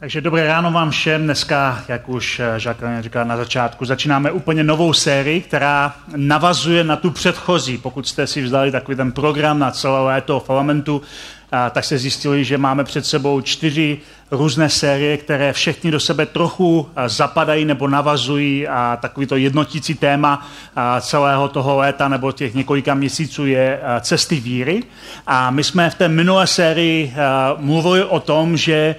Takže dobré ráno vám všem. Dneska, jak už Jacques říkal na začátku, začínáme úplně novou sérii, která navazuje na tu předchozí. Pokud jste si vzali takový ten program na celé léto Filamentu, tak se zjistili, že máme před sebou čtyři různé série, které všechny do sebe trochu zapadají nebo navazují a takový to jednotící téma celého toho léta nebo těch několika měsíců je cesty víry. A my jsme v té minulé sérii mluvili o tom, že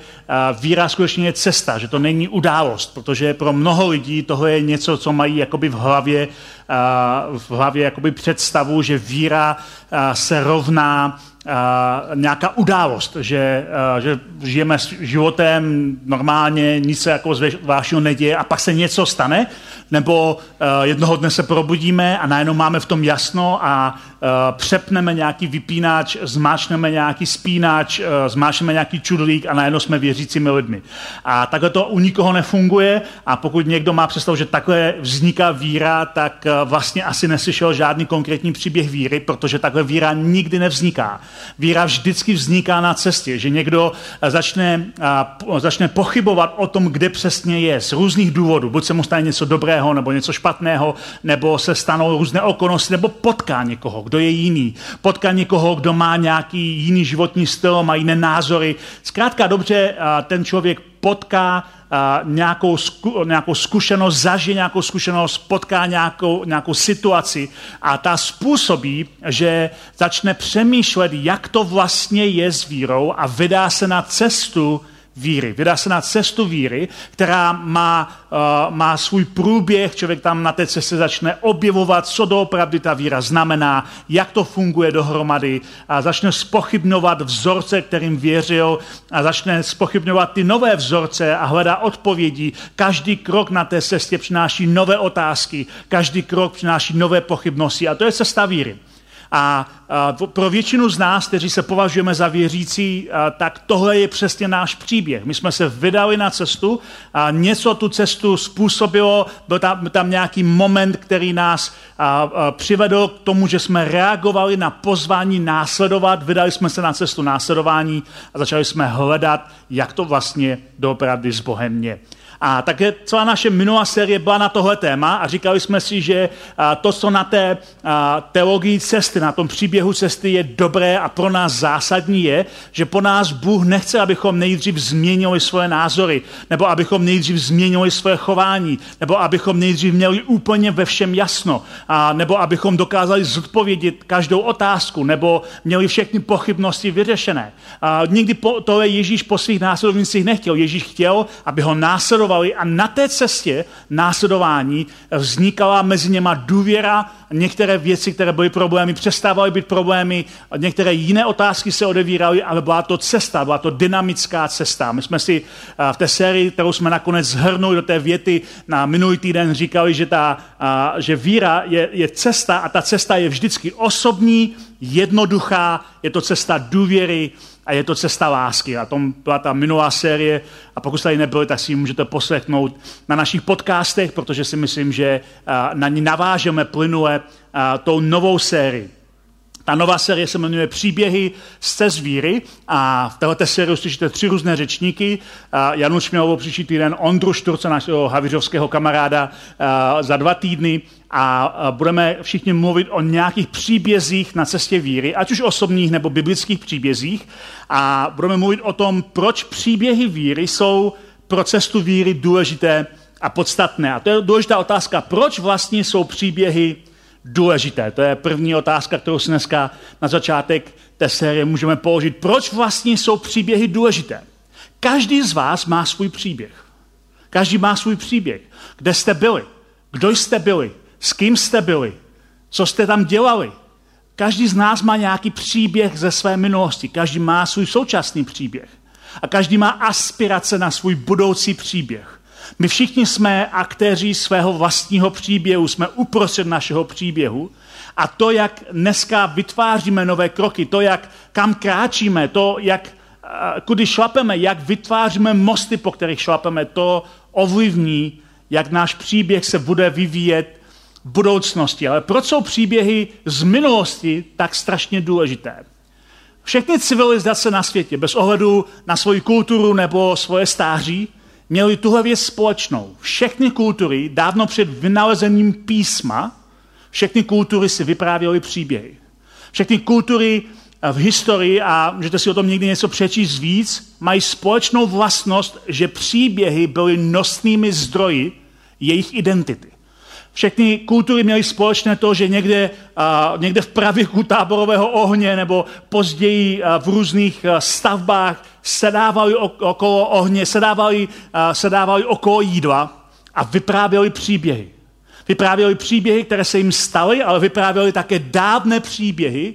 víra skutečně je cesta, že to není událost, protože pro mnoho lidí tohle je něco, co mají jakoby v hlavě, v hlavě jakoby představu, že víra se rovná nějaká událost, že, že žijeme životem normálně, nic se jako zvláštního neděje a pak se něco stane, nebo jednoho dne se probudíme a najednou máme v tom jasno a přepneme nějaký vypínač, zmáčneme nějaký spínač, zmáčneme nějaký čudlík a najednou jsme věřícími lidmi. A takhle to u nikoho nefunguje a pokud někdo má představu, že takhle vzniká víra, tak vlastně asi neslyšel žádný konkrétní příběh víry, protože takhle víra nikdy nevzniká. Víra vždycky vzniká na cestě, že někdo začne, začne pochybovat o tom, kde přesně je, z různých důvodů. Buď se mu stane něco dobrého, nebo něco špatného, nebo se stanou různé okolnosti, nebo potká někoho, kdo je jiný. Potká někoho, kdo má nějaký jiný životní styl, má jiné názory. Zkrátka dobře, ten člověk potká nějakou, zku, nějakou zkušenost, zažije nějakou zkušenost, potká nějakou, nějakou situaci a ta způsobí, že začne přemýšlet, jak to vlastně je s vírou a vydá se na cestu víry. Vydá se na cestu víry, která má, uh, má svůj průběh, člověk tam na té cestě začne objevovat, co doopravdy ta víra znamená, jak to funguje dohromady a začne spochybňovat vzorce, kterým věřil a začne spochybňovat ty nové vzorce a hledá odpovědi. Každý krok na té cestě přináší nové otázky, každý krok přináší nové pochybnosti a to je cesta víry. A pro většinu z nás, kteří se považujeme za věřící, tak tohle je přesně náš příběh. My jsme se vydali na cestu a něco tu cestu způsobilo, byl tam, tam nějaký moment, který nás přivedl k tomu, že jsme reagovali na pozvání následovat, vydali jsme se na cestu následování a začali jsme hledat, jak to vlastně doopravdy s Bohem je. A také celá naše minulá série byla na tohle téma a říkali jsme si, že to, co na té teologii cesty, na tom příběhu cesty je dobré a pro nás zásadní je, že po nás Bůh nechce, abychom nejdřív změnili svoje názory, nebo abychom nejdřív změnili svoje chování, nebo abychom nejdřív měli úplně ve všem jasno, a nebo abychom dokázali zodpovědět každou otázku, nebo měli všechny pochybnosti vyřešené. A nikdy po, tohle Ježíš po svých následovnicích nechtěl. Ježíš chtěl, aby ho následoval následovali a na té cestě následování vznikala mezi něma důvěra, některé věci, které byly problémy, přestávaly být problémy, některé jiné otázky se odevíraly, ale byla to cesta, byla to dynamická cesta. My jsme si v té sérii, kterou jsme nakonec zhrnuli do té věty na minulý týden, říkali, že, ta, že víra je, je cesta a ta cesta je vždycky osobní, jednoduchá, je to cesta důvěry, a je to cesta lásky. A tom byla ta minulá série a pokud jste tady nebyli, tak si ji můžete poslechnout na našich podcastech, protože si myslím, že na ní navážeme plynule tou novou sérii. Ta nová série se jmenuje Příběhy z cest víry a v této sérii uslyšíte tři různé řečníky. Januš měl příští týden Ondru Šturce, našeho haviřovského kamaráda, za dva týdny a budeme všichni mluvit o nějakých příbězích na cestě víry, ať už osobních nebo biblických příbězích. A budeme mluvit o tom, proč příběhy víry jsou pro cestu víry důležité a podstatné. A to je důležitá otázka, proč vlastně jsou příběhy důležité. To je první otázka, kterou si dneska na začátek té série můžeme položit. Proč vlastně jsou příběhy důležité? Každý z vás má svůj příběh. Každý má svůj příběh. Kde jste byli? Kdo jste byli? S kým jste byli? Co jste tam dělali? Každý z nás má nějaký příběh ze své minulosti. Každý má svůj současný příběh. A každý má aspirace na svůj budoucí příběh. My všichni jsme aktéři svého vlastního příběhu, jsme uprostřed našeho příběhu a to, jak dneska vytváříme nové kroky, to, jak kam kráčíme, to, jak kudy šlapeme, jak vytváříme mosty, po kterých šlapeme, to ovlivní, jak náš příběh se bude vyvíjet v budoucnosti. Ale proč jsou příběhy z minulosti tak strašně důležité? Všechny civilizace na světě, bez ohledu na svoji kulturu nebo svoje stáří, měli tuhle věc společnou. Všechny kultury dávno před vynalezením písma, všechny kultury si vyprávěly příběhy. Všechny kultury v historii, a můžete si o tom někdy něco přečíst víc, mají společnou vlastnost, že příběhy byly nosnými zdroji jejich identity. Všechny kultury měly společné to, že někde, uh, někde v pravěku táborového ohně nebo později uh, v různých uh, stavbách sedávali okolo ohně, sedávali, uh, sedávali okolo jídla a vyprávěli příběhy. Vyprávěli příběhy, které se jim staly, ale vyprávěli také dávné příběhy,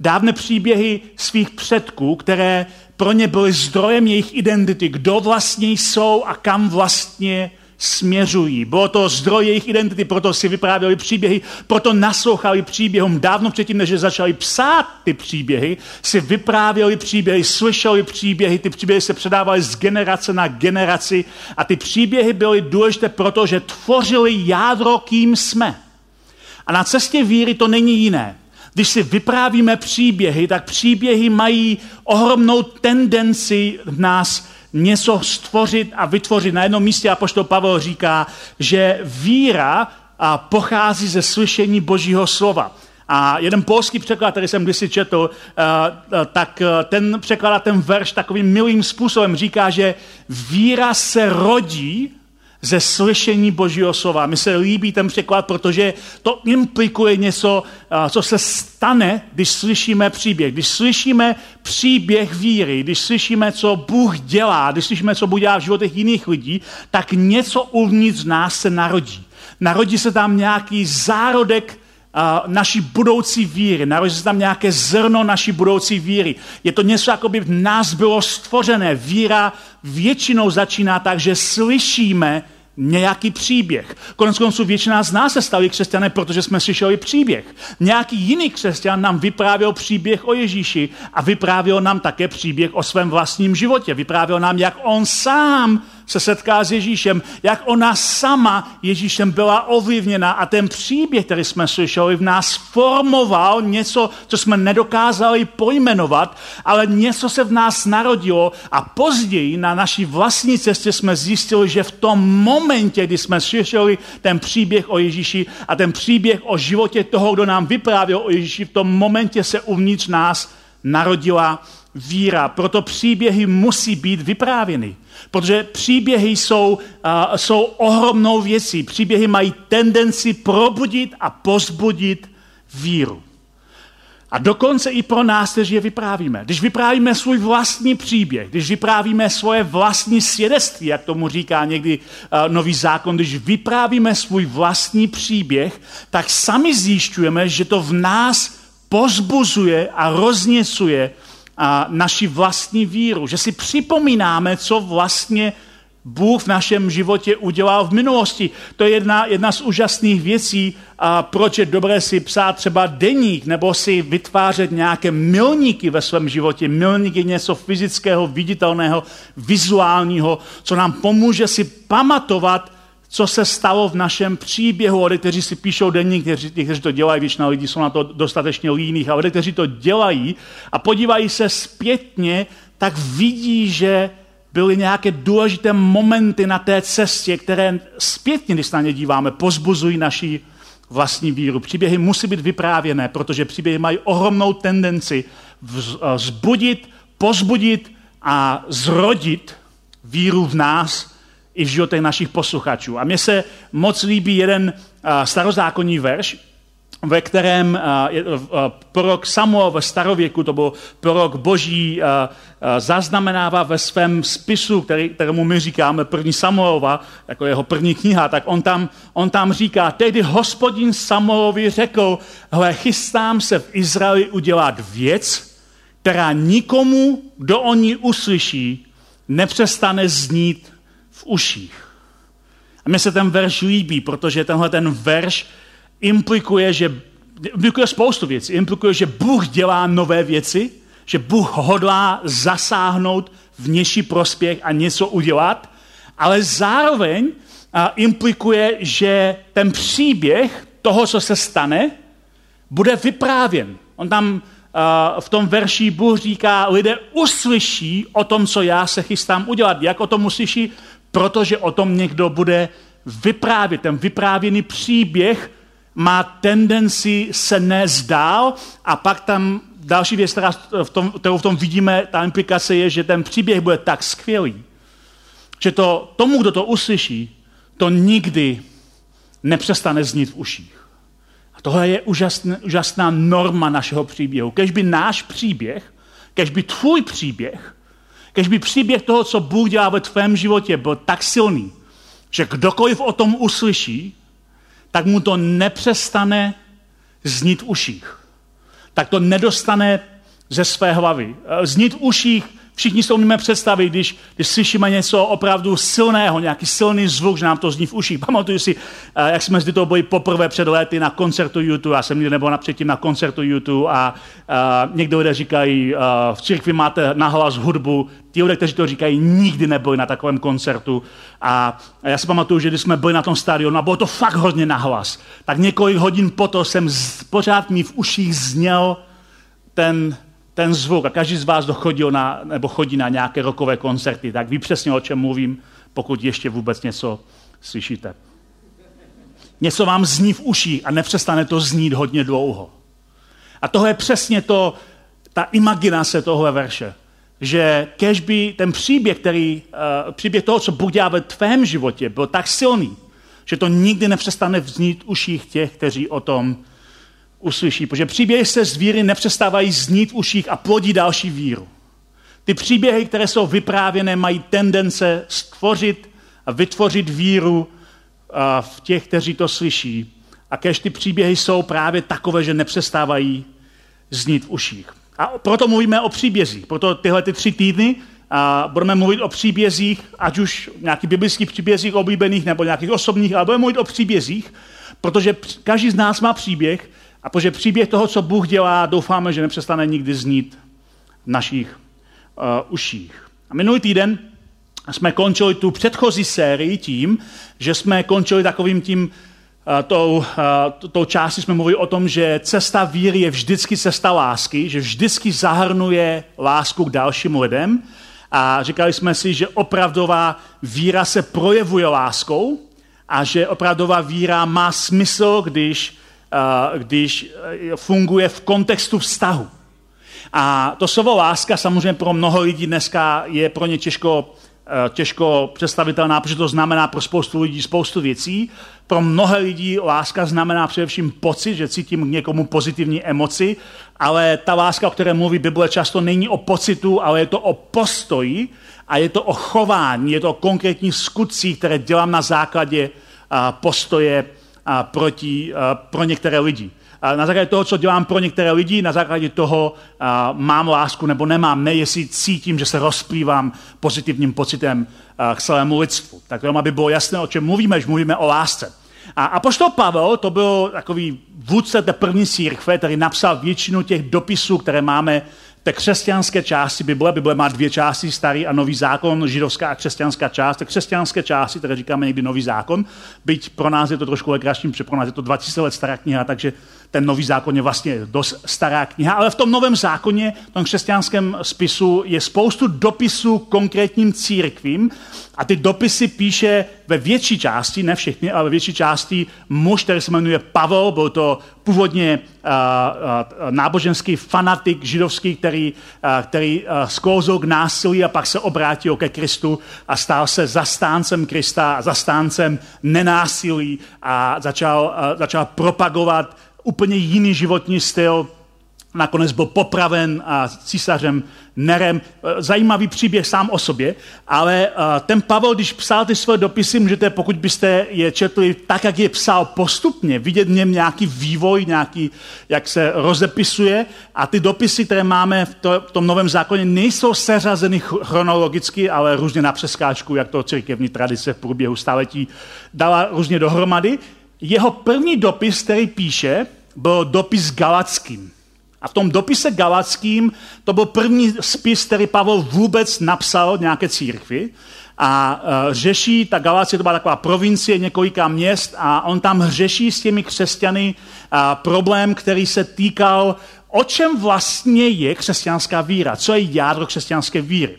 dávné příběhy svých předků, které pro ně byly zdrojem jejich identity, kdo vlastně jsou a kam vlastně směřují. Bylo to zdroj jejich identity, proto si vyprávěli příběhy, proto naslouchali příběhům. Dávno předtím, než začali psát ty příběhy, si vyprávěli příběhy, slyšeli příběhy, ty příběhy se předávaly z generace na generaci a ty příběhy byly důležité, protože tvořily jádro, kým jsme. A na cestě víry to není jiné. Když si vyprávíme příběhy, tak příběhy mají ohromnou tendenci v nás něco stvořit a vytvořit. Na jednom místě apoštol Pavel říká, že víra pochází ze slyšení Božího slova. A jeden polský překlad, který jsem kdysi četl, tak ten překládá ten verš takovým milým způsobem. Říká, že víra se rodí ze slyšení Božího slova. Mi se líbí ten překlad, protože to implikuje něco, co se stane, když slyšíme příběh. Když slyšíme příběh víry, když slyšíme, co Bůh dělá, když slyšíme, co Bůh dělá v životech jiných lidí, tak něco uvnitř nás se narodí. Narodí se tam nějaký zárodek naší budoucí víry, narodí se tam nějaké zrno naší budoucí víry. Je to něco, jako by v nás bylo stvořené. Víra většinou začíná tak, že slyšíme nějaký příběh. Konec konců většina z nás se stali křesťané, protože jsme slyšeli příběh. Nějaký jiný křesťan nám vyprávěl příběh o Ježíši a vyprávěl nám také příběh o svém vlastním životě. Vyprávěl nám, jak on sám se setká s Ježíšem, jak ona sama Ježíšem byla ovlivněna a ten příběh, který jsme slyšeli, v nás formoval něco, co jsme nedokázali pojmenovat, ale něco se v nás narodilo a později na naší vlastní cestě jsme zjistili, že v tom momentě, kdy jsme slyšeli ten příběh o Ježíši a ten příběh o životě toho, kdo nám vyprávěl o Ježíši, v tom momentě se uvnitř nás narodila víra. Proto příběhy musí být vyprávěny. Protože příběhy jsou, uh, jsou ohromnou věcí. Příběhy mají tendenci probudit a pozbudit víru. A dokonce i pro nás, kteří je vyprávíme. Když vyprávíme svůj vlastní příběh, když vyprávíme svoje vlastní svědectví, jak tomu říká někdy uh, nový zákon, když vyprávíme svůj vlastní příběh, tak sami zjišťujeme, že to v nás pozbuzuje a rozněcuje naši vlastní víru, že si připomínáme, co vlastně Bůh v našem životě udělal v minulosti. To je jedna, jedna z úžasných věcí, a proč je dobré si psát třeba deník nebo si vytvářet nějaké milníky ve svém životě. Milník je něco fyzického, viditelného, vizuálního, co nám pomůže si pamatovat, co se stalo v našem příběhu. Lidé, kteří si píšou denník, kteří, kteří to dělají, většina lidí jsou na to dostatečně líných, ale lidé, kteří to dělají a podívají se zpětně, tak vidí, že byly nějaké důležité momenty na té cestě, které zpětně, když na ně díváme, pozbuzují naši vlastní víru. Příběhy musí být vyprávěné, protože příběhy mají ohromnou tendenci vzbudit, pozbudit a zrodit víru v nás, i životech našich posluchačů. A mně se moc líbí jeden starozákonní verš, ve kterém prorok Samuel ve starověku, to byl prorok boží, zaznamenává ve svém spisu, který, kterému my říkáme první Samuelova, jako jeho první kniha, tak on tam, on tam říká, tehdy hospodin Samuelovi řekl, hle, chystám se v Izraeli udělat věc, která nikomu, kdo o ní uslyší, nepřestane znít v uších. A mně se ten verš líbí, protože tenhle ten verš implikuje, že implikuje spoustu věcí. Implikuje, že Bůh dělá nové věci, že Bůh hodlá zasáhnout vnější prospěch a něco udělat, ale zároveň a, implikuje, že ten příběh toho, co se stane, bude vyprávěn. On tam v tom verši Bůh říká, lidé uslyší o tom, co já se chystám udělat. Jak o tom uslyší? Protože o tom někdo bude vyprávět. Ten vyprávěný příběh má tendenci se nezdál a pak tam další věc, která v tom, kterou v tom vidíme, ta implikace je, že ten příběh bude tak skvělý, že to tomu, kdo to uslyší, to nikdy nepřestane znít v uších. A tohle je úžasná, úžasná norma našeho příběhu. Kež by náš příběh, kež by tvůj příběh, kež by příběh toho, co Bůh dělá ve tvém životě, byl tak silný, že kdokoliv o tom uslyší, tak mu to nepřestane znít v uších. Tak to nedostane ze své hlavy. Znít v uších Všichni si umíme představit, když, když slyšíme něco opravdu silného, nějaký silný zvuk, že nám to zní v uších. Pamatuju si, eh, jak jsme zde to byli poprvé před lety na koncertu YouTube, já jsem nikdy nebyl předtím na koncertu YouTube a, a někdo lidé říkají, a v církvi máte nahlas hudbu, ti lidé, kteří to říkají, nikdy nebyli na takovém koncertu. A, a já si pamatuju, že když jsme byli na tom stadionu a bylo to fakt hodně nahlas, tak několik hodin potom jsem z, pořád mi v uších zněl ten ten zvuk a každý z vás dochodil na, nebo chodí na nějaké rokové koncerty, tak ví přesně, o čem mluvím, pokud ještě vůbec něco slyšíte. Něco vám zní v uší a nepřestane to znít hodně dlouho. A tohle je přesně to, ta imaginace tohle verše. Že kež by ten příběh, který, uh, příběh toho, co Bůh dělá ve tvém životě, byl tak silný, že to nikdy nepřestane vznít v uších těch, kteří o tom uslyší, protože příběhy se z víry nepřestávají znít v uších a plodí další víru. Ty příběhy, které jsou vyprávěné, mají tendence stvořit a vytvořit víru v těch, kteří to slyší. A kež ty příběhy jsou právě takové, že nepřestávají znít v uších. A proto mluvíme o příbězích. Proto tyhle ty tři týdny a budeme mluvit o příbězích, ať už nějakých biblických příbězích oblíbených nebo nějakých osobních, ale budeme mluvit o příbězích, protože každý z nás má příběh a protože příběh toho, co Bůh dělá, doufáme, že nepřestane nikdy znít v našich uh, uších. A minulý týden jsme končili tu předchozí sérii tím, že jsme končili takovým tím uh, tou, uh, tou částí jsme mluvili o tom, že cesta víry je vždycky cesta lásky, že vždycky zahrnuje lásku k dalším lidem. A říkali jsme si, že opravdová víra se projevuje láskou a že opravdová víra má smysl, když když eh, funguje v kontextu vztahu. A to slovo láska samozřejmě pro mnoho lidí dneska je pro ně těžko, eh, těžko představitelná, protože to znamená pro spoustu lidí spoustu věcí. Pro mnohé lidí láska znamená především pocit, že cítím k někomu pozitivní emoci, ale ta láska, o které mluví Bible, často není o pocitu, ale je to o postoji a je to o chování, je to o konkrétních skutcích, které dělám na základě postoje a proti, a pro některé lidi. A na základě toho, co dělám pro některé lidi, na základě toho a, mám lásku nebo nemám, ne jestli cítím, že se rozplývám pozitivním pocitem k celému lidstvu. Tak jenom, aby bylo jasné, o čem mluvíme, když mluvíme o lásce. A apoštol Pavel, to byl takový vůdce té první církve, který napsal většinu těch dopisů, které máme té křesťanské části Bible, Bible má dvě části, starý a nový zákon, židovská a křesťanská část, té křesťanské části, které říkáme někdy nový zákon, byť pro nás je to trošku legrační, protože pro nás je to 2000 let stará kniha, takže ten nový zákon je vlastně dost stará kniha, ale v tom novém zákoně, v tom křesťanském spisu je spoustu dopisů konkrétním církvím a ty dopisy píše ve větší části, ne všechny, ale ve větší části muž, který se jmenuje Pavel, byl to původně uh, uh, náboženský fanatik židovský, který, uh, který uh, sklouzl k násilí a pak se obrátil ke Kristu a stal se zastáncem Krista zastáncem nenásilí a začal, uh, začal propagovat úplně jiný životní styl, nakonec byl popraven a císařem Nerem. Zajímavý příběh sám o sobě, ale ten Pavel, když psal ty své dopisy, můžete, pokud byste je četli tak, jak je psal postupně, vidět v něm nějaký vývoj, nějaký, jak se rozepisuje a ty dopisy, které máme v, to, v tom novém zákoně, nejsou seřazeny chronologicky, ale různě na přeskáčku, jak to církevní tradice v průběhu staletí dala různě dohromady. Jeho první dopis, který píše, byl dopis galackým. A v tom dopise galackým to byl první spis, který Pavel vůbec napsal nějaké církvi. A uh, řeší, ta Galácie to byla taková provincie několika měst a on tam řeší s těmi křesťany uh, problém, který se týkal o čem vlastně je křesťanská víra, co je jádro křesťanské víry.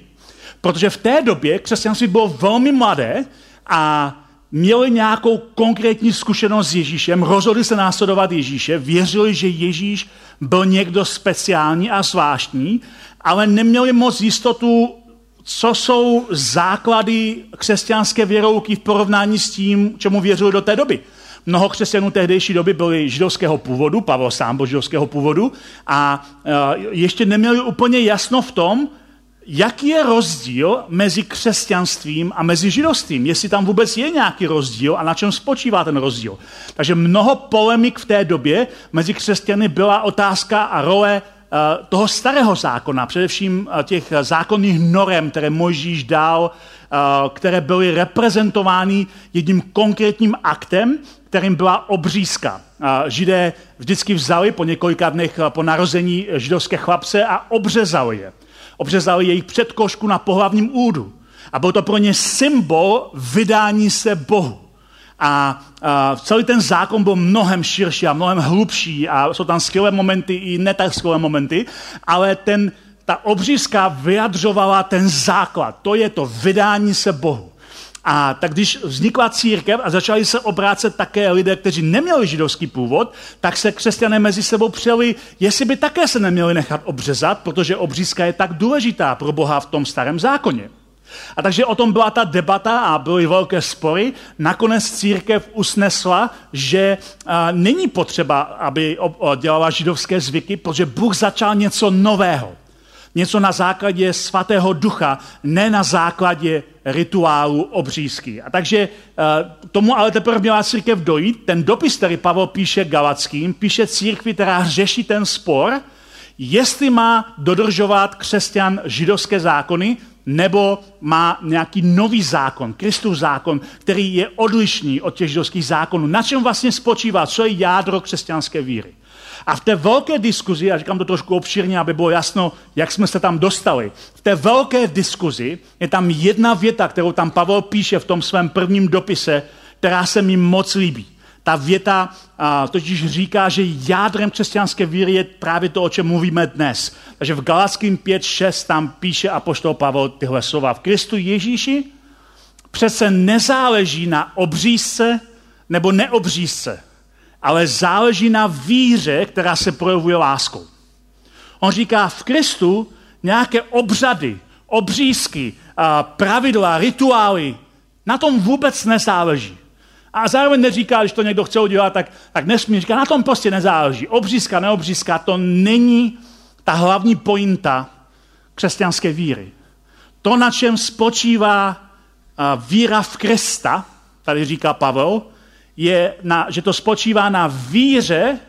Protože v té době křesťanství bylo velmi mladé a měli nějakou konkrétní zkušenost s Ježíšem, rozhodli se následovat Ježíše, věřili, že Ježíš byl někdo speciální a zvláštní, ale neměli moc jistotu, co jsou základy křesťanské věrouky v porovnání s tím, čemu věřili do té doby. Mnoho křesťanů tehdejší doby byli židovského původu, Pavel sám byl židovského původu, a e, ještě neměli úplně jasno v tom, jaký je rozdíl mezi křesťanstvím a mezi židovstvím, jestli tam vůbec je nějaký rozdíl a na čem spočívá ten rozdíl. Takže mnoho polemik v té době mezi křesťany byla otázka a role eh, toho starého zákona, především eh, těch zákonných norem, které Mojžíš dal, eh, které byly reprezentovány jedním konkrétním aktem, kterým byla obřízka. Židé vždycky vzali po několika dnech po narození židovské chlapce a obřezali je obřezali jejich předkošku na pohlavním údu. A byl to pro ně symbol vydání se Bohu. A, a celý ten zákon byl mnohem širší a mnohem hlubší a jsou tam skvělé momenty i ne tak skvělé momenty, ale ten, ta obřízka vyjadřovala ten základ. To je to vydání se Bohu. A tak když vznikla církev a začali se obrácet také lidé, kteří neměli židovský původ, tak se křesťané mezi sebou přeli, jestli by také se neměli nechat obřezat, protože obřízka je tak důležitá pro Boha v tom starém zákoně. A takže o tom byla ta debata a byly velké spory. Nakonec církev usnesla, že není potřeba, aby dělala židovské zvyky, protože Bůh začal něco nového. Něco na základě svatého ducha, ne na základě rituálu obřízky. A takže eh, tomu ale teprve měla církev dojít. Ten dopis, který Pavel píše Galackým, píše církvi, která řeší ten spor, jestli má dodržovat křesťan židovské zákony, nebo má nějaký nový zákon, Kristův zákon, který je odlišný od těch židovských zákonů. Na čem vlastně spočívá, co je jádro křesťanské víry. A v té velké diskuzi, já říkám to trošku obšírně, aby bylo jasno, jak jsme se tam dostali, v té velké diskuzi je tam jedna věta, kterou tam Pavel píše v tom svém prvním dopise, která se mi moc líbí. Ta věta a, totiž říká, že jádrem křesťanské víry je právě to, o čem mluvíme dnes. Takže v Galackým 5.6 tam píše apoštol Pavel tyhle slova. V Kristu Ježíši přece nezáleží na obřízce nebo neobřízce, ale záleží na víře, která se projevuje láskou. On říká, v Kristu nějaké obřady, obřízky, pravidla, rituály, na tom vůbec nezáleží. A zároveň neříká, když to někdo chce udělat, tak, tak nesmí. Říká, na tom prostě nezáleží. Obřízka, neobřízka, to není ta hlavní pointa křesťanské víry. To, na čem spočívá víra v Krista, tady říká Pavel, je, na, že to spočívá na víře,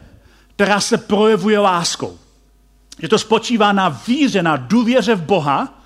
která se projevuje láskou. Že to spočívá na víře, na důvěře v Boha,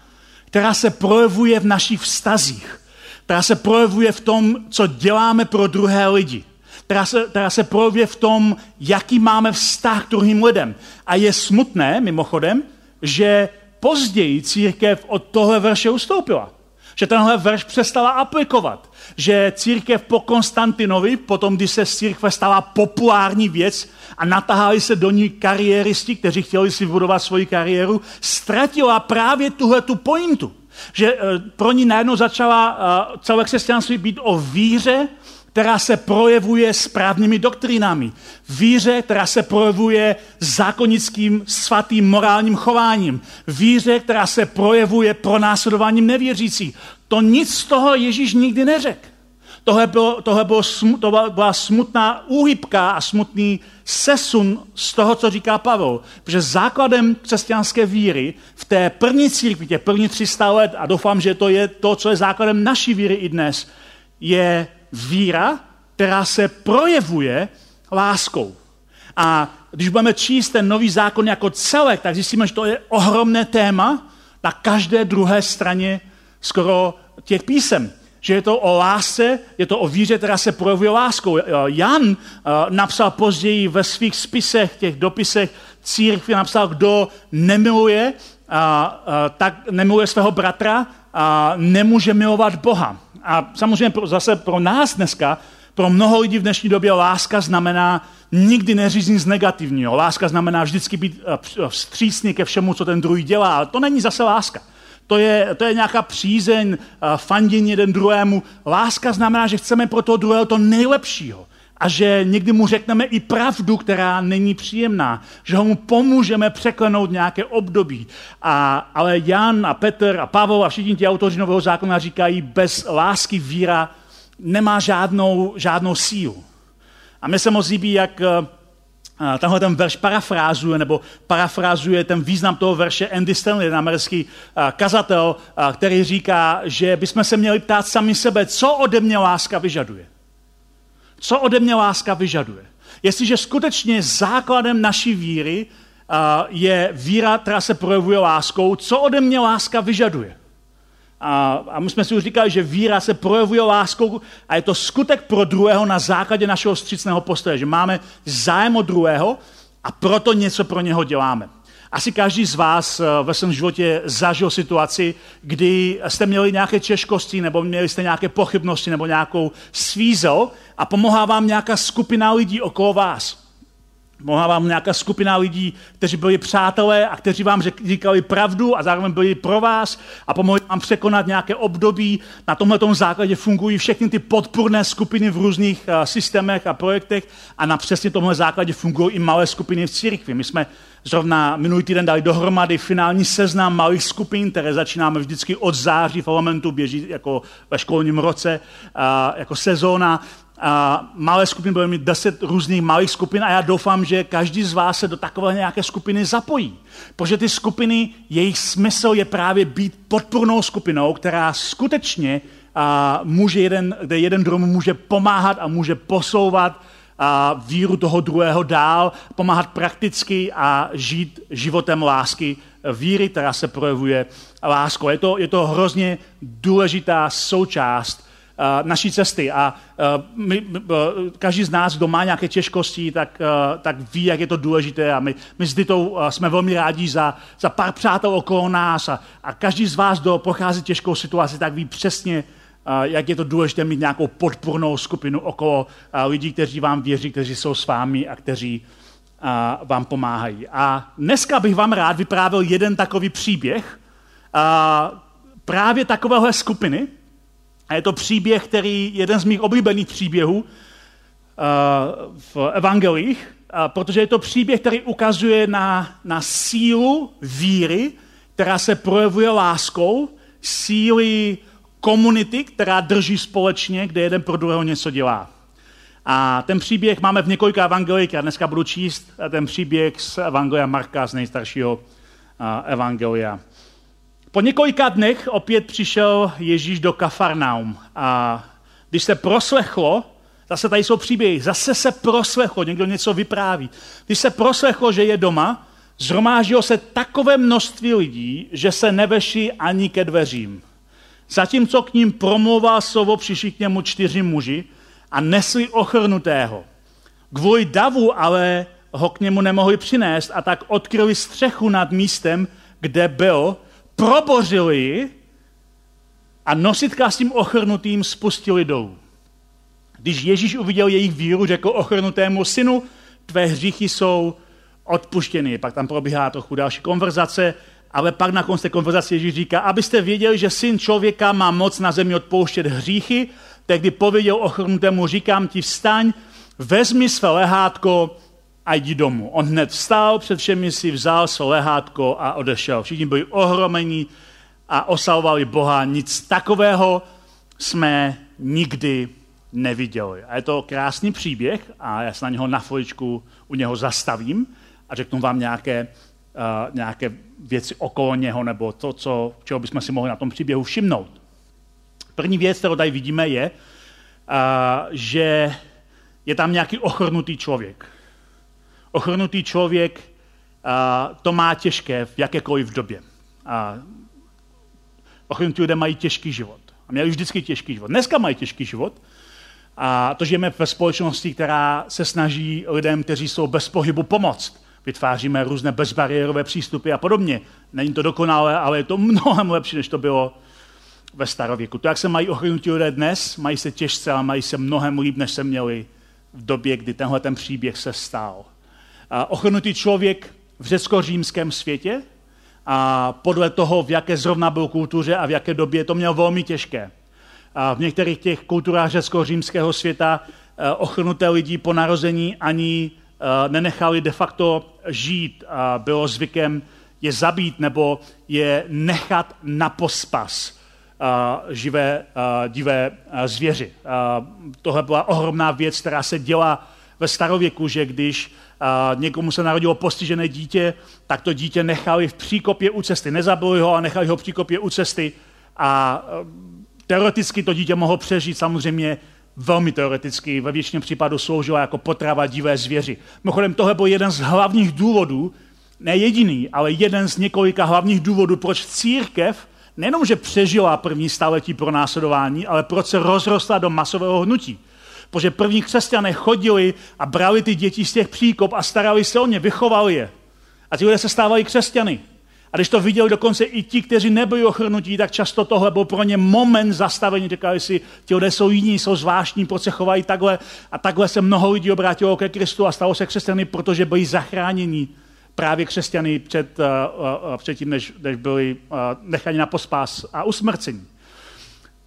která se projevuje v našich vztazích, která se projevuje v tom, co děláme pro druhé lidi, která se, která se projevuje v tom, jaký máme vztah k druhým lidem. A je smutné, mimochodem, že později církev od tohle verše ustoupila. Že tenhle verš přestala aplikovat že církev po Konstantinovi, potom, když se z církve stala populární věc a natahali se do ní kariéristi, kteří chtěli si budovat svoji kariéru, ztratila právě tuhle tu pointu. Že eh, pro ní najednou začala eh, celé křesťanství být o víře, která se projevuje správnými doktrínami. Víře, která se projevuje zákonickým, svatým, morálním chováním. Víře, která se projevuje pronásledováním nevěřících. To nic z toho Ježíš nikdy neřekl. Tohle, bylo, tohle bylo, to byla smutná úhybka a smutný sesun z toho, co říká Pavel. Protože základem křesťanské víry v té první církvi, těch první 300 let, a doufám, že to je to, co je základem naší víry i dnes, je víra, která se projevuje láskou. A když budeme číst ten nový zákon jako celek, tak zjistíme, že to je ohromné téma na každé druhé straně skoro těch písem. Že je to o lásce, je to o víře, která se projevuje láskou. Jan uh, napsal později ve svých spisech, těch dopisech církvi, napsal, kdo nemiluje, uh, tak nemiluje svého bratra, a nemůže milovat Boha. A samozřejmě zase pro nás dneska pro mnoho lidí v dnešní době láska znamená nikdy neříct nic negativního. Láska znamená vždycky být eh, vstřícný ke všemu, co ten druhý dělá, ale to není zase láska. To je, to je nějaká přízeň, eh, fandění jeden druhému. Láska znamená, že chceme pro toho druhého to nejlepšího a že někdy mu řekneme i pravdu, která není příjemná, že ho mu pomůžeme překlenout nějaké období. A, ale Jan a Petr a Pavel a všichni ti autoři Nového zákona říkají, bez lásky víra nemá žádnou, žádnou sílu. A mě se moc líbí, jak eh, tenhle ten verš parafrázuje, nebo parafrázuje ten význam toho verše Andy Stanley, ten americký eh, kazatel, eh, který říká, že bychom se měli ptát sami sebe, co ode mě láska vyžaduje. Co ode mě láska vyžaduje? Jestliže skutečně základem naší víry je víra, která se projevuje láskou, co ode mě láska vyžaduje? A, a my jsme si už říkali, že víra se projevuje láskou a je to skutek pro druhého na základě našeho střícného postoje, že máme zájem o druhého a proto něco pro něho děláme. Asi každý z vás eh, ve svém životě zažil situaci, kdy jste měli nějaké těžkosti, nebo měli jste nějaké pochybnosti, nebo nějakou svízel a pomohla vám nějaká skupina lidí okolo vás. Mohla vám nějaká skupina lidí, kteří byli přátelé a kteří vám říkali pravdu a zároveň byli pro vás a pomohli vám překonat nějaké období. Na tomhle základě fungují všechny ty podpůrné skupiny v různých uh, systémech a projektech a na přesně tomhle základě fungují i malé skupiny v církvi. My jsme zrovna minulý týden dali dohromady finální seznam malých skupin, které začínáme vždycky od září v elementu, běží jako ve školním roce, uh, jako sezóna a malé skupiny budeme mít deset různých malých skupin a já doufám, že každý z vás se do takové nějaké skupiny zapojí. Protože ty skupiny, jejich smysl je právě být podpornou skupinou, která skutečně a, může jeden, kde jeden druhému může pomáhat a může posouvat a, víru toho druhého dál, pomáhat prakticky a žít životem lásky, víry, která se projevuje láskou. Je to, je to hrozně důležitá součást naší cesty. A eh, my, eh, každý z nás, kdo má nějaké těžkosti, tak, tak ví, jak je to důležité. A my, my s Ditou jsme velmi rádi za, za pár přátel okolo nás. A, a každý z vás, kdo prochází těžkou situaci, tak ví přesně, jak je to důležité mít nějakou podpornou skupinu okolo lidí, kteří vám věří, kteří jsou s vámi a kteří vám pomáhají. A dneska bych vám rád vyprávěl jeden takový příběh právě takovéhle skupiny, a je to příběh, který jeden z mých oblíbených příběhů uh, v evangelích, protože je to příběh, který ukazuje na, na sílu víry, která se projevuje láskou, síly komunity, která drží společně, kde jeden pro druhého něco dělá. A ten příběh máme v několika evangelích, já dneska budu číst ten příběh z Evangelia Marka, z nejstaršího uh, evangelia. Po několika dnech opět přišel Ježíš do Kafarnaum a když se proslechlo, zase tady jsou příběhy, zase se proslechlo, někdo něco vypráví. Když se proslechlo, že je doma, zhromáždilo se takové množství lidí, že se nevešli ani ke dveřím. Zatímco k ním promluval slovo, přišli k němu čtyři muži a nesli ochrnutého. Kvůli davu ale ho k němu nemohli přinést a tak odkryli střechu nad místem, kde byl probořili a nositka s tím ochrnutým spustili dolů. Když Ježíš uviděl jejich víru, řekl ochrnutému synu, tvé hříchy jsou odpuštěny. Pak tam probíhá trochu další konverzace, ale pak na konci konverzace Ježíš říká, abyste věděli, že syn člověka má moc na zemi odpouštět hříchy, tehdy pověděl ochrnutému, říkám ti vstaň, vezmi své lehátko a jdi domů. On hned vstal, před všemi si vzal své lehátko a odešel. Všichni byli ohromení a oslavovali Boha. Nic takového jsme nikdy neviděli. A je to krásný příběh a já se na něho na chviličku u něho zastavím a řeknu vám nějaké, uh, nějaké věci okolo něho nebo to, co, čeho bychom si mohli na tom příběhu všimnout. První věc, kterou tady vidíme, je, uh, že je tam nějaký ochrnutý člověk ochrnutý člověk to má těžké v jakékoliv době. A ochrnutí lidé mají těžký život. A měli vždycky těžký život. Dneska mají těžký život. A to žijeme ve společnosti, která se snaží lidem, kteří jsou bez pohybu, pomoct. Vytváříme různé bezbariérové přístupy a podobně. Není to dokonalé, ale je to mnohem lepší, než to bylo ve starověku. To, jak se mají ochrnutí lidé dnes, mají se těžce a mají se mnohem líp, než se měli v době, kdy tenhle ten příběh se stál. Ochrnutý člověk v řecko-římském světě a podle toho, v jaké zrovna byl kultuře a v jaké době, to měl velmi těžké. A v některých těch kulturách řecko-římského světa eh, ochrnuté lidi po narození ani eh, nenechali de facto žít. A bylo zvykem je zabít nebo je nechat na pospas živé, divé zvěři. Tohle byla ohromná věc, která se dělá ve starověku, že když někomu se narodilo postižené dítě, tak to dítě nechali v příkopě u cesty. Nezabili ho a nechali ho v příkopě u cesty a teoreticky to dítě mohlo přežít, samozřejmě velmi teoreticky, ve většině případů sloužilo jako potrava divé zvěři. Mimochodem, tohle byl jeden z hlavních důvodů, ne jediný, ale jeden z několika hlavních důvodů, proč církev nejenom, že přežila první staletí pro následování, ale proč se rozrostla do masového hnutí. Protože první křesťané chodili a brali ty děti z těch příkop a starali se o ně, vychovali je. A ti lidé se stávali křesťany. A když to viděli dokonce i ti, kteří nebyli ochrnutí, tak často tohle byl pro ně moment zastavení. Říkali si, ti lidé jsou jiní, jsou zvláštní, proč se chovají takhle. A takhle se mnoho lidí obrátilo ke Kristu a stalo se křesťany, protože byli zachráněni právě křesťany před, uh, předtím, než, než byli uh, necháni na pospás a usmrcení.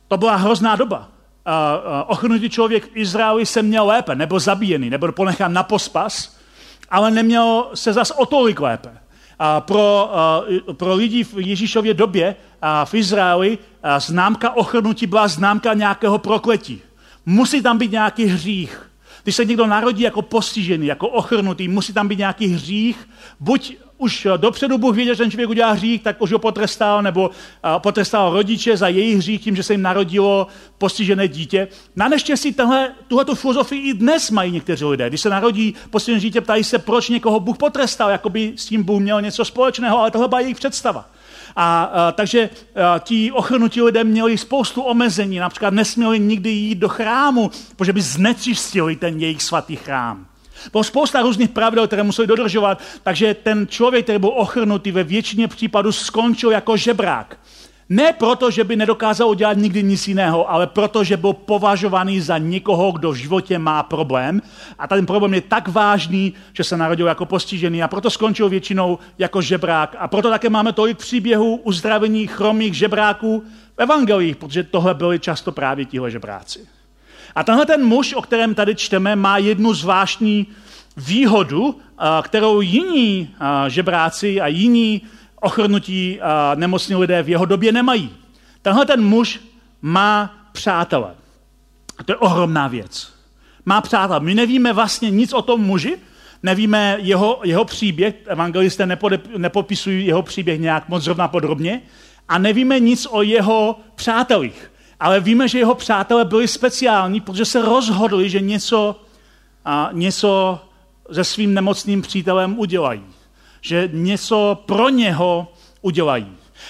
To byla hrozná doba. Ochrnutý člověk v Izraeli se měl lépe, nebo zabíjený, nebo ponechán na pospas, ale neměl se zas o tolik lépe. A pro, uh, pro lidi v Ježíšově době uh, v Izraeli uh, známka ochrnutí byla známka nějakého prokletí. Musí tam být nějaký hřích. Když se někdo narodí jako postižený, jako ochrnutý, musí tam být nějaký hřích, buď už dopředu Bůh věděl, že ten člověk udělá hřích, tak už ho potrestal, nebo potrestal rodiče za jejich hřích tím, že se jim narodilo postižené dítě. Na neštěstí tuhle filozofii i dnes mají někteří lidé. Když se narodí postižené dítě, ptají se, proč někoho Bůh potrestal, jako by s tím Bůh měl něco společného, ale tohle byla jejich představa. A, a takže a, ti ochrnutí lidé měli spoustu omezení, například nesměli nikdy jít do chrámu, protože by znečistili ten jejich svatý chrám. Bylo spousta různých pravidel, které museli dodržovat, takže ten člověk, který byl ochrnutý, ve většině případů skončil jako žebrák. Ne proto, že by nedokázal udělat nikdy nic jiného, ale proto, že byl považovaný za někoho, kdo v životě má problém. A ten problém je tak vážný, že se narodil jako postižený a proto skončil většinou jako žebrák. A proto také máme tolik příběhů uzdravení chromých žebráků v evangelích, protože tohle byli často právě tihle žebráci. A tenhle ten muž, o kterém tady čteme, má jednu zvláštní výhodu, kterou jiní žebráci a jiní ochrnutí nemocní lidé v jeho době nemají. Tenhle ten muž má přátele. A to je ohromná věc. Má přátelé. My nevíme vlastně nic o tom muži, nevíme jeho, jeho příběh, evangelisté nepode, nepopisují jeho příběh nějak moc zrovna podrobně, a nevíme nic o jeho přátelích. Ale víme, že jeho přátelé byli speciální, protože se rozhodli, že něco, a, něco se svým nemocným přítelem udělají. Že něco pro něho udělají.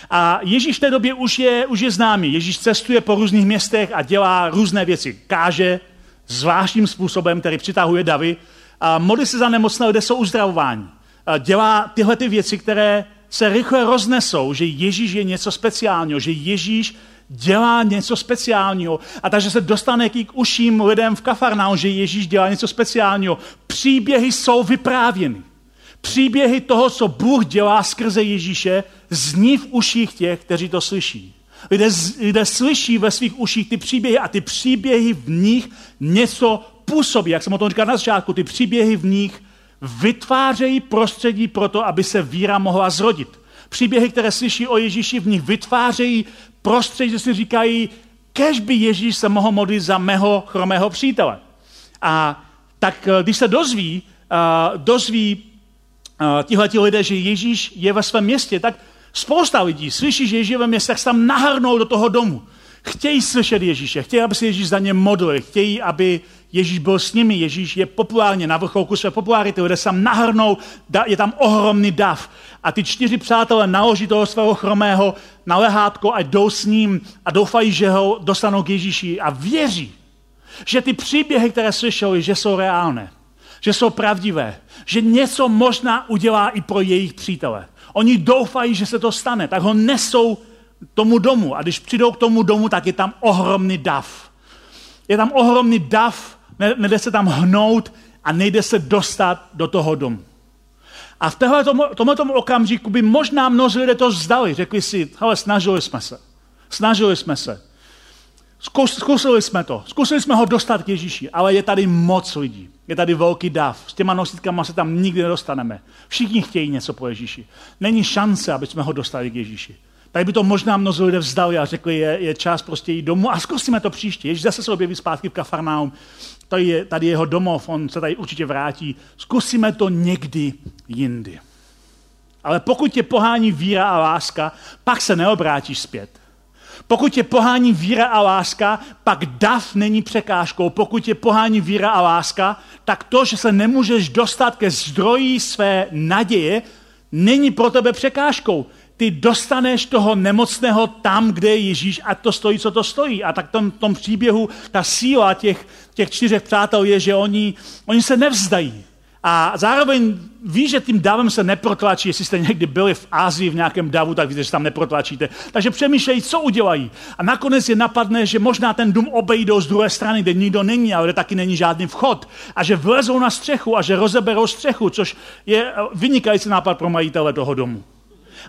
A Ježíš v té době už je, už je známý. Ježíš cestuje po různých městech a dělá různé věci. Káže zvláštním způsobem, který přitahuje davy. A modlí se za nemocné, kde jsou uzdravováni. A dělá tyhle ty věci, které se rychle roznesou, že Ježíš je něco speciálního, že Ježíš dělá něco speciálního. A takže se dostane k uším lidem v Kafarnau, že Ježíš dělá něco speciálního. Příběhy jsou vyprávěny. Příběhy toho, co Bůh dělá skrze Ježíše, zní v uších těch, kteří to slyší. Lidé, lidé slyší ve svých uších ty příběhy a ty příběhy v nich něco působí. Jak jsem o tom říkal na začátku, ty příběhy v nich vytvářejí prostředí pro to, aby se víra mohla zrodit. Příběhy, které slyší o Ježíši, v nich vytvářejí prostředí, že si říkají, kež by Ježíš se mohl modlit za mého chromého přítele. A tak eh, když se dozví, uh, dozví uh, tihleti lidé, že Ježíš je ve svém městě, tak spousta lidí slyší, že Ježíš je ve městě, tak se tam nahrnou do toho domu. Chtějí slyšet Ježíše, chtějí, aby se Ježíš za ně modlil, chtějí, aby Ježíš byl s nimi, Ježíš je populárně na vrcholku své popularity, lidé se tam nahrnou, je tam ohromný dav. A ty čtyři přátelé naloží toho svého chromého na lehátko a jdou s ním a doufají, že ho dostanou k Ježíši a věří, že ty příběhy, které slyšeli, že jsou reálné, že jsou pravdivé, že něco možná udělá i pro jejich přítele. Oni doufají, že se to stane, tak ho nesou tomu domu. A když přijdou k tomu domu, tak je tam ohromný dav. Je tam ohromný dav, nejde se tam hnout a nejde se dostat do toho domu. A v tomhle tomu okamžiku by možná mnozí lidé to vzdali. Řekli si, ale snažili jsme se. Snažili jsme se. Zkusili jsme to. Zkusili jsme ho dostat k Ježíši, ale je tady moc lidí. Je tady velký dav. S těma nositkama se tam nikdy nedostaneme. Všichni chtějí něco po Ježíši. Není šance, aby jsme ho dostali k Ježíši. Tady by to možná mnozí lidé vzdali a řekli, je, je čas prostě jít domů a zkusíme to příště. Ježíš zase se objeví zpátky v Kafarnaum. Tady je tady jeho domov, on se tady určitě vrátí. Zkusíme to někdy jindy. Ale pokud tě pohání víra a láska, pak se neobrátíš zpět. Pokud tě pohání víra a láska, pak dav není překážkou. Pokud tě pohání víra a láska, tak to, že se nemůžeš dostat ke zdroji své naděje, není pro tebe překážkou. Ty dostaneš toho nemocného tam, kde je Ježíš a to stojí, co to stojí. A tak v tom, tom příběhu ta síla těch, těch čtyřech přátel je, že oni, oni se nevzdají. A zároveň ví, že tím davem se neprotlačí. Jestli jste někdy byli v Ázii v nějakém davu, tak víte, že tam neprotlačíte. Takže přemýšlejí, co udělají. A nakonec je napadne, že možná ten dům obejdou z druhé strany, kde nikdo není, ale kde taky není žádný vchod. A že vlezou na střechu a že rozeberou střechu, což je vynikající nápad pro majitele toho domu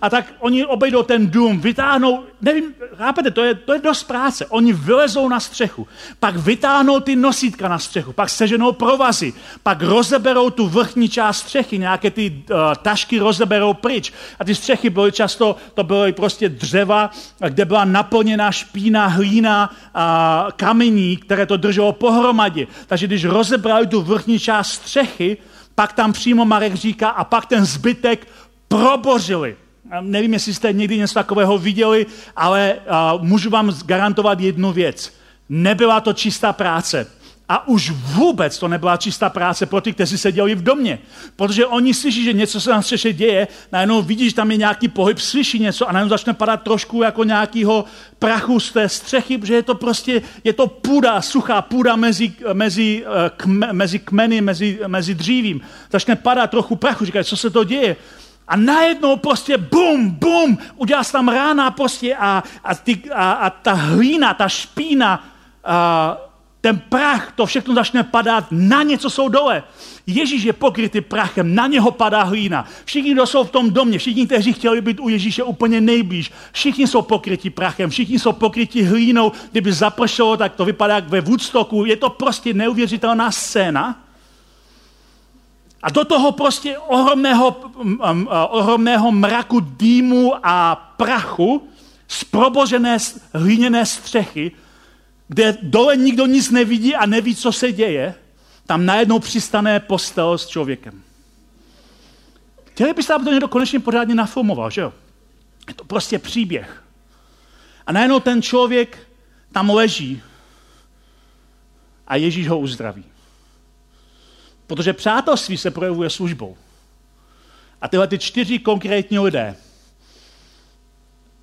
a tak oni obejdou ten dům, vytáhnou, nevím, chápete, to je, to je dost práce. Oni vylezou na střechu, pak vytáhnou ty nosítka na střechu, pak seženou provazy, pak rozeberou tu vrchní část střechy, nějaké ty uh, tašky rozeberou pryč. A ty střechy byly často, to byly prostě dřeva, kde byla naplněná špína, hlína a kamení, které to drželo pohromadě. Takže když rozebrali tu vrchní část střechy, pak tam přímo Marek říká, a pak ten zbytek probořili. Nevím, jestli jste někdy něco takového viděli, ale můžu vám garantovat jednu věc. Nebyla to čistá práce. A už vůbec to nebyla čistá práce pro ty, kteří seděli v domě. Protože oni slyší, že něco se na střeše děje, najednou vidí, že tam je nějaký pohyb, slyší něco a najednou začne padat trošku jako nějakého prachu z té střechy, protože je to prostě, je to půda, suchá půda mezi, mezi, eh, kme, mezi kmeny, mezi, mezi dřívím. Začne padat trochu prachu, říkají, co se to děje? A najednou prostě bum, bum, udělá se tam rána prostě a, a, ty, a, a ta hlína, ta špína, a, ten prach, to všechno začne padat na něco jsou dole. Ježíš je pokrytý prachem, na něho padá hlína. Všichni, kdo jsou v tom domě, všichni, kteří chtěli být u Ježíše úplně nejblíž, všichni jsou pokryti prachem, všichni jsou pokryti hlínou. Kdyby zapršelo, tak to vypadá jak ve Woodstocku. Je to prostě neuvěřitelná scéna. A do toho prostě ohromného, ohromného mraku dýmu a prachu z probožené hliněné střechy, kde dole nikdo nic nevidí a neví, co se děje, tam najednou přistane postel s člověkem. Chtěli byste, aby to někdo konečně pořádně nafilmoval, že jo? Je to prostě příběh. A najednou ten člověk tam leží a Ježíš ho uzdraví. Protože přátelství se projevuje službou. A tyhle ty čtyři konkrétní lidé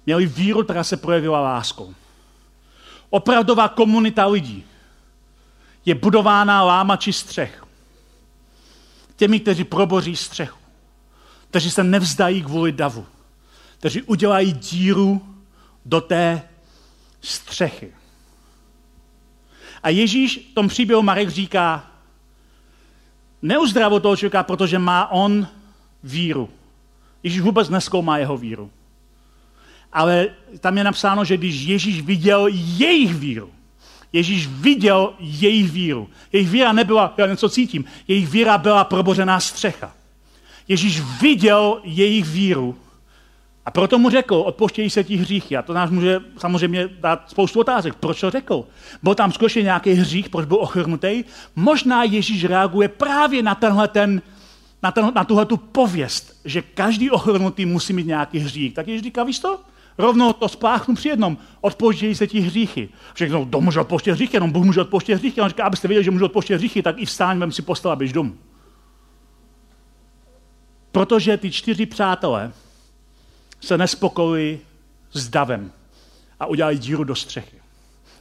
měli víru, která se projevila láskou. Opravdová komunita lidí je budována lámači střech. Těmi, kteří proboří střechu. Kteří se nevzdají kvůli davu. Kteří udělají díru do té střechy. A Ježíš v tom příběhu Marek říká, neuzdravil toho člověka, protože má on víru. Ježíš vůbec neskoumá jeho víru. Ale tam je napsáno, že když Ježíš viděl jejich víru, Ježíš viděl jejich víru. Jejich víra nebyla, já něco cítím, jejich víra byla probořená střecha. Ježíš viděl jejich víru a proto mu řekl, odpoštějí se ti hříchy. A to nás může samozřejmě dát spoustu otázek. Proč to řekl? Byl tam skutečně nějaký hřích, proč byl ochrnutý? Možná Ježíš reaguje právě na tenhle ten, na, ten, na tuhle tu pověst, že každý ochrnutý musí mít nějaký hřích. Tak Ježíš říká, víš to? Rovnou to spláchnu při jednom. Odpoštějí se ti hříchy. Všechno, kdo může odpoštět hříchy, jenom Bůh může odpoštět hříchy. On říká, abyste věděli, že může odpoštět hříchy, tak i vstáň, vem si postel a běž domů. Protože ty čtyři přátelé se nespokojili s davem a udělali díru do střechy.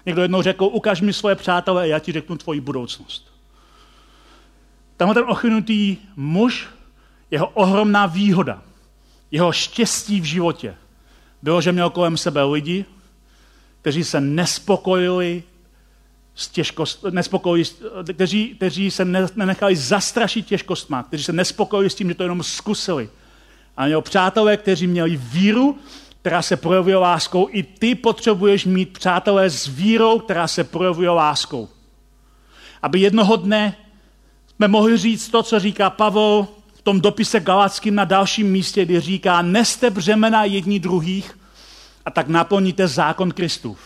Někdo jednou řekl, ukaž mi svoje přátelé a já ti řeknu tvoji budoucnost. Tenhle ten ochrnutý muž, jeho ohromná výhoda, jeho štěstí v životě bylo, že měl kolem sebe lidi, kteří se nespokojili s těžkost, nespokojili, kteří, kteří se nenechali zastrašit těžkostma, kteří se nespokojili s tím, že to jenom zkusili. A měl přátelé, kteří měli víru, která se projevuje láskou. I ty potřebuješ mít přátelé s vírou, která se projevuje láskou. Aby jednoho dne jsme mohli říct to, co říká Pavel v tom dopise Galackým na dalším místě, kdy říká, neste břemena jední druhých a tak naplníte zákon Kristův.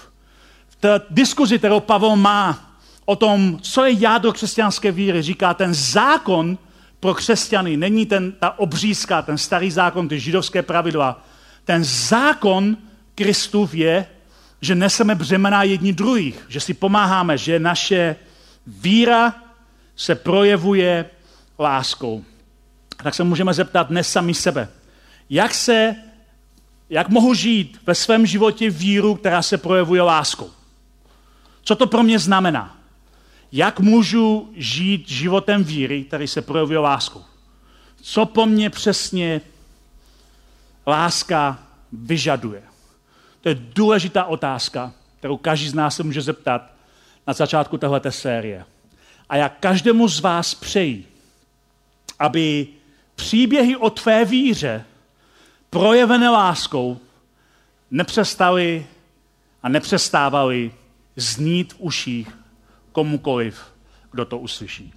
V té diskuzi, kterou Pavel má o tom, co je jádro křesťanské víry, říká, ten zákon pro křesťany není ten, ta obřízka, ten starý zákon, ty židovské pravidla. Ten zákon Kristův je, že neseme břemena jední druhých, že si pomáháme, že naše víra se projevuje láskou. Tak se můžeme zeptat dnes sami sebe. Jak se, jak mohu žít ve svém životě víru, která se projevuje láskou? Co to pro mě znamená? Jak můžu žít životem víry, který se projevuje láskou? Co po mně přesně láska vyžaduje? To je důležitá otázka, kterou každý z nás se může zeptat na začátku této série. A já každému z vás přeji, aby příběhy o tvé víře, projevené láskou, nepřestaly a nepřestávaly znít v uších komukoliv, kdo to uslyší.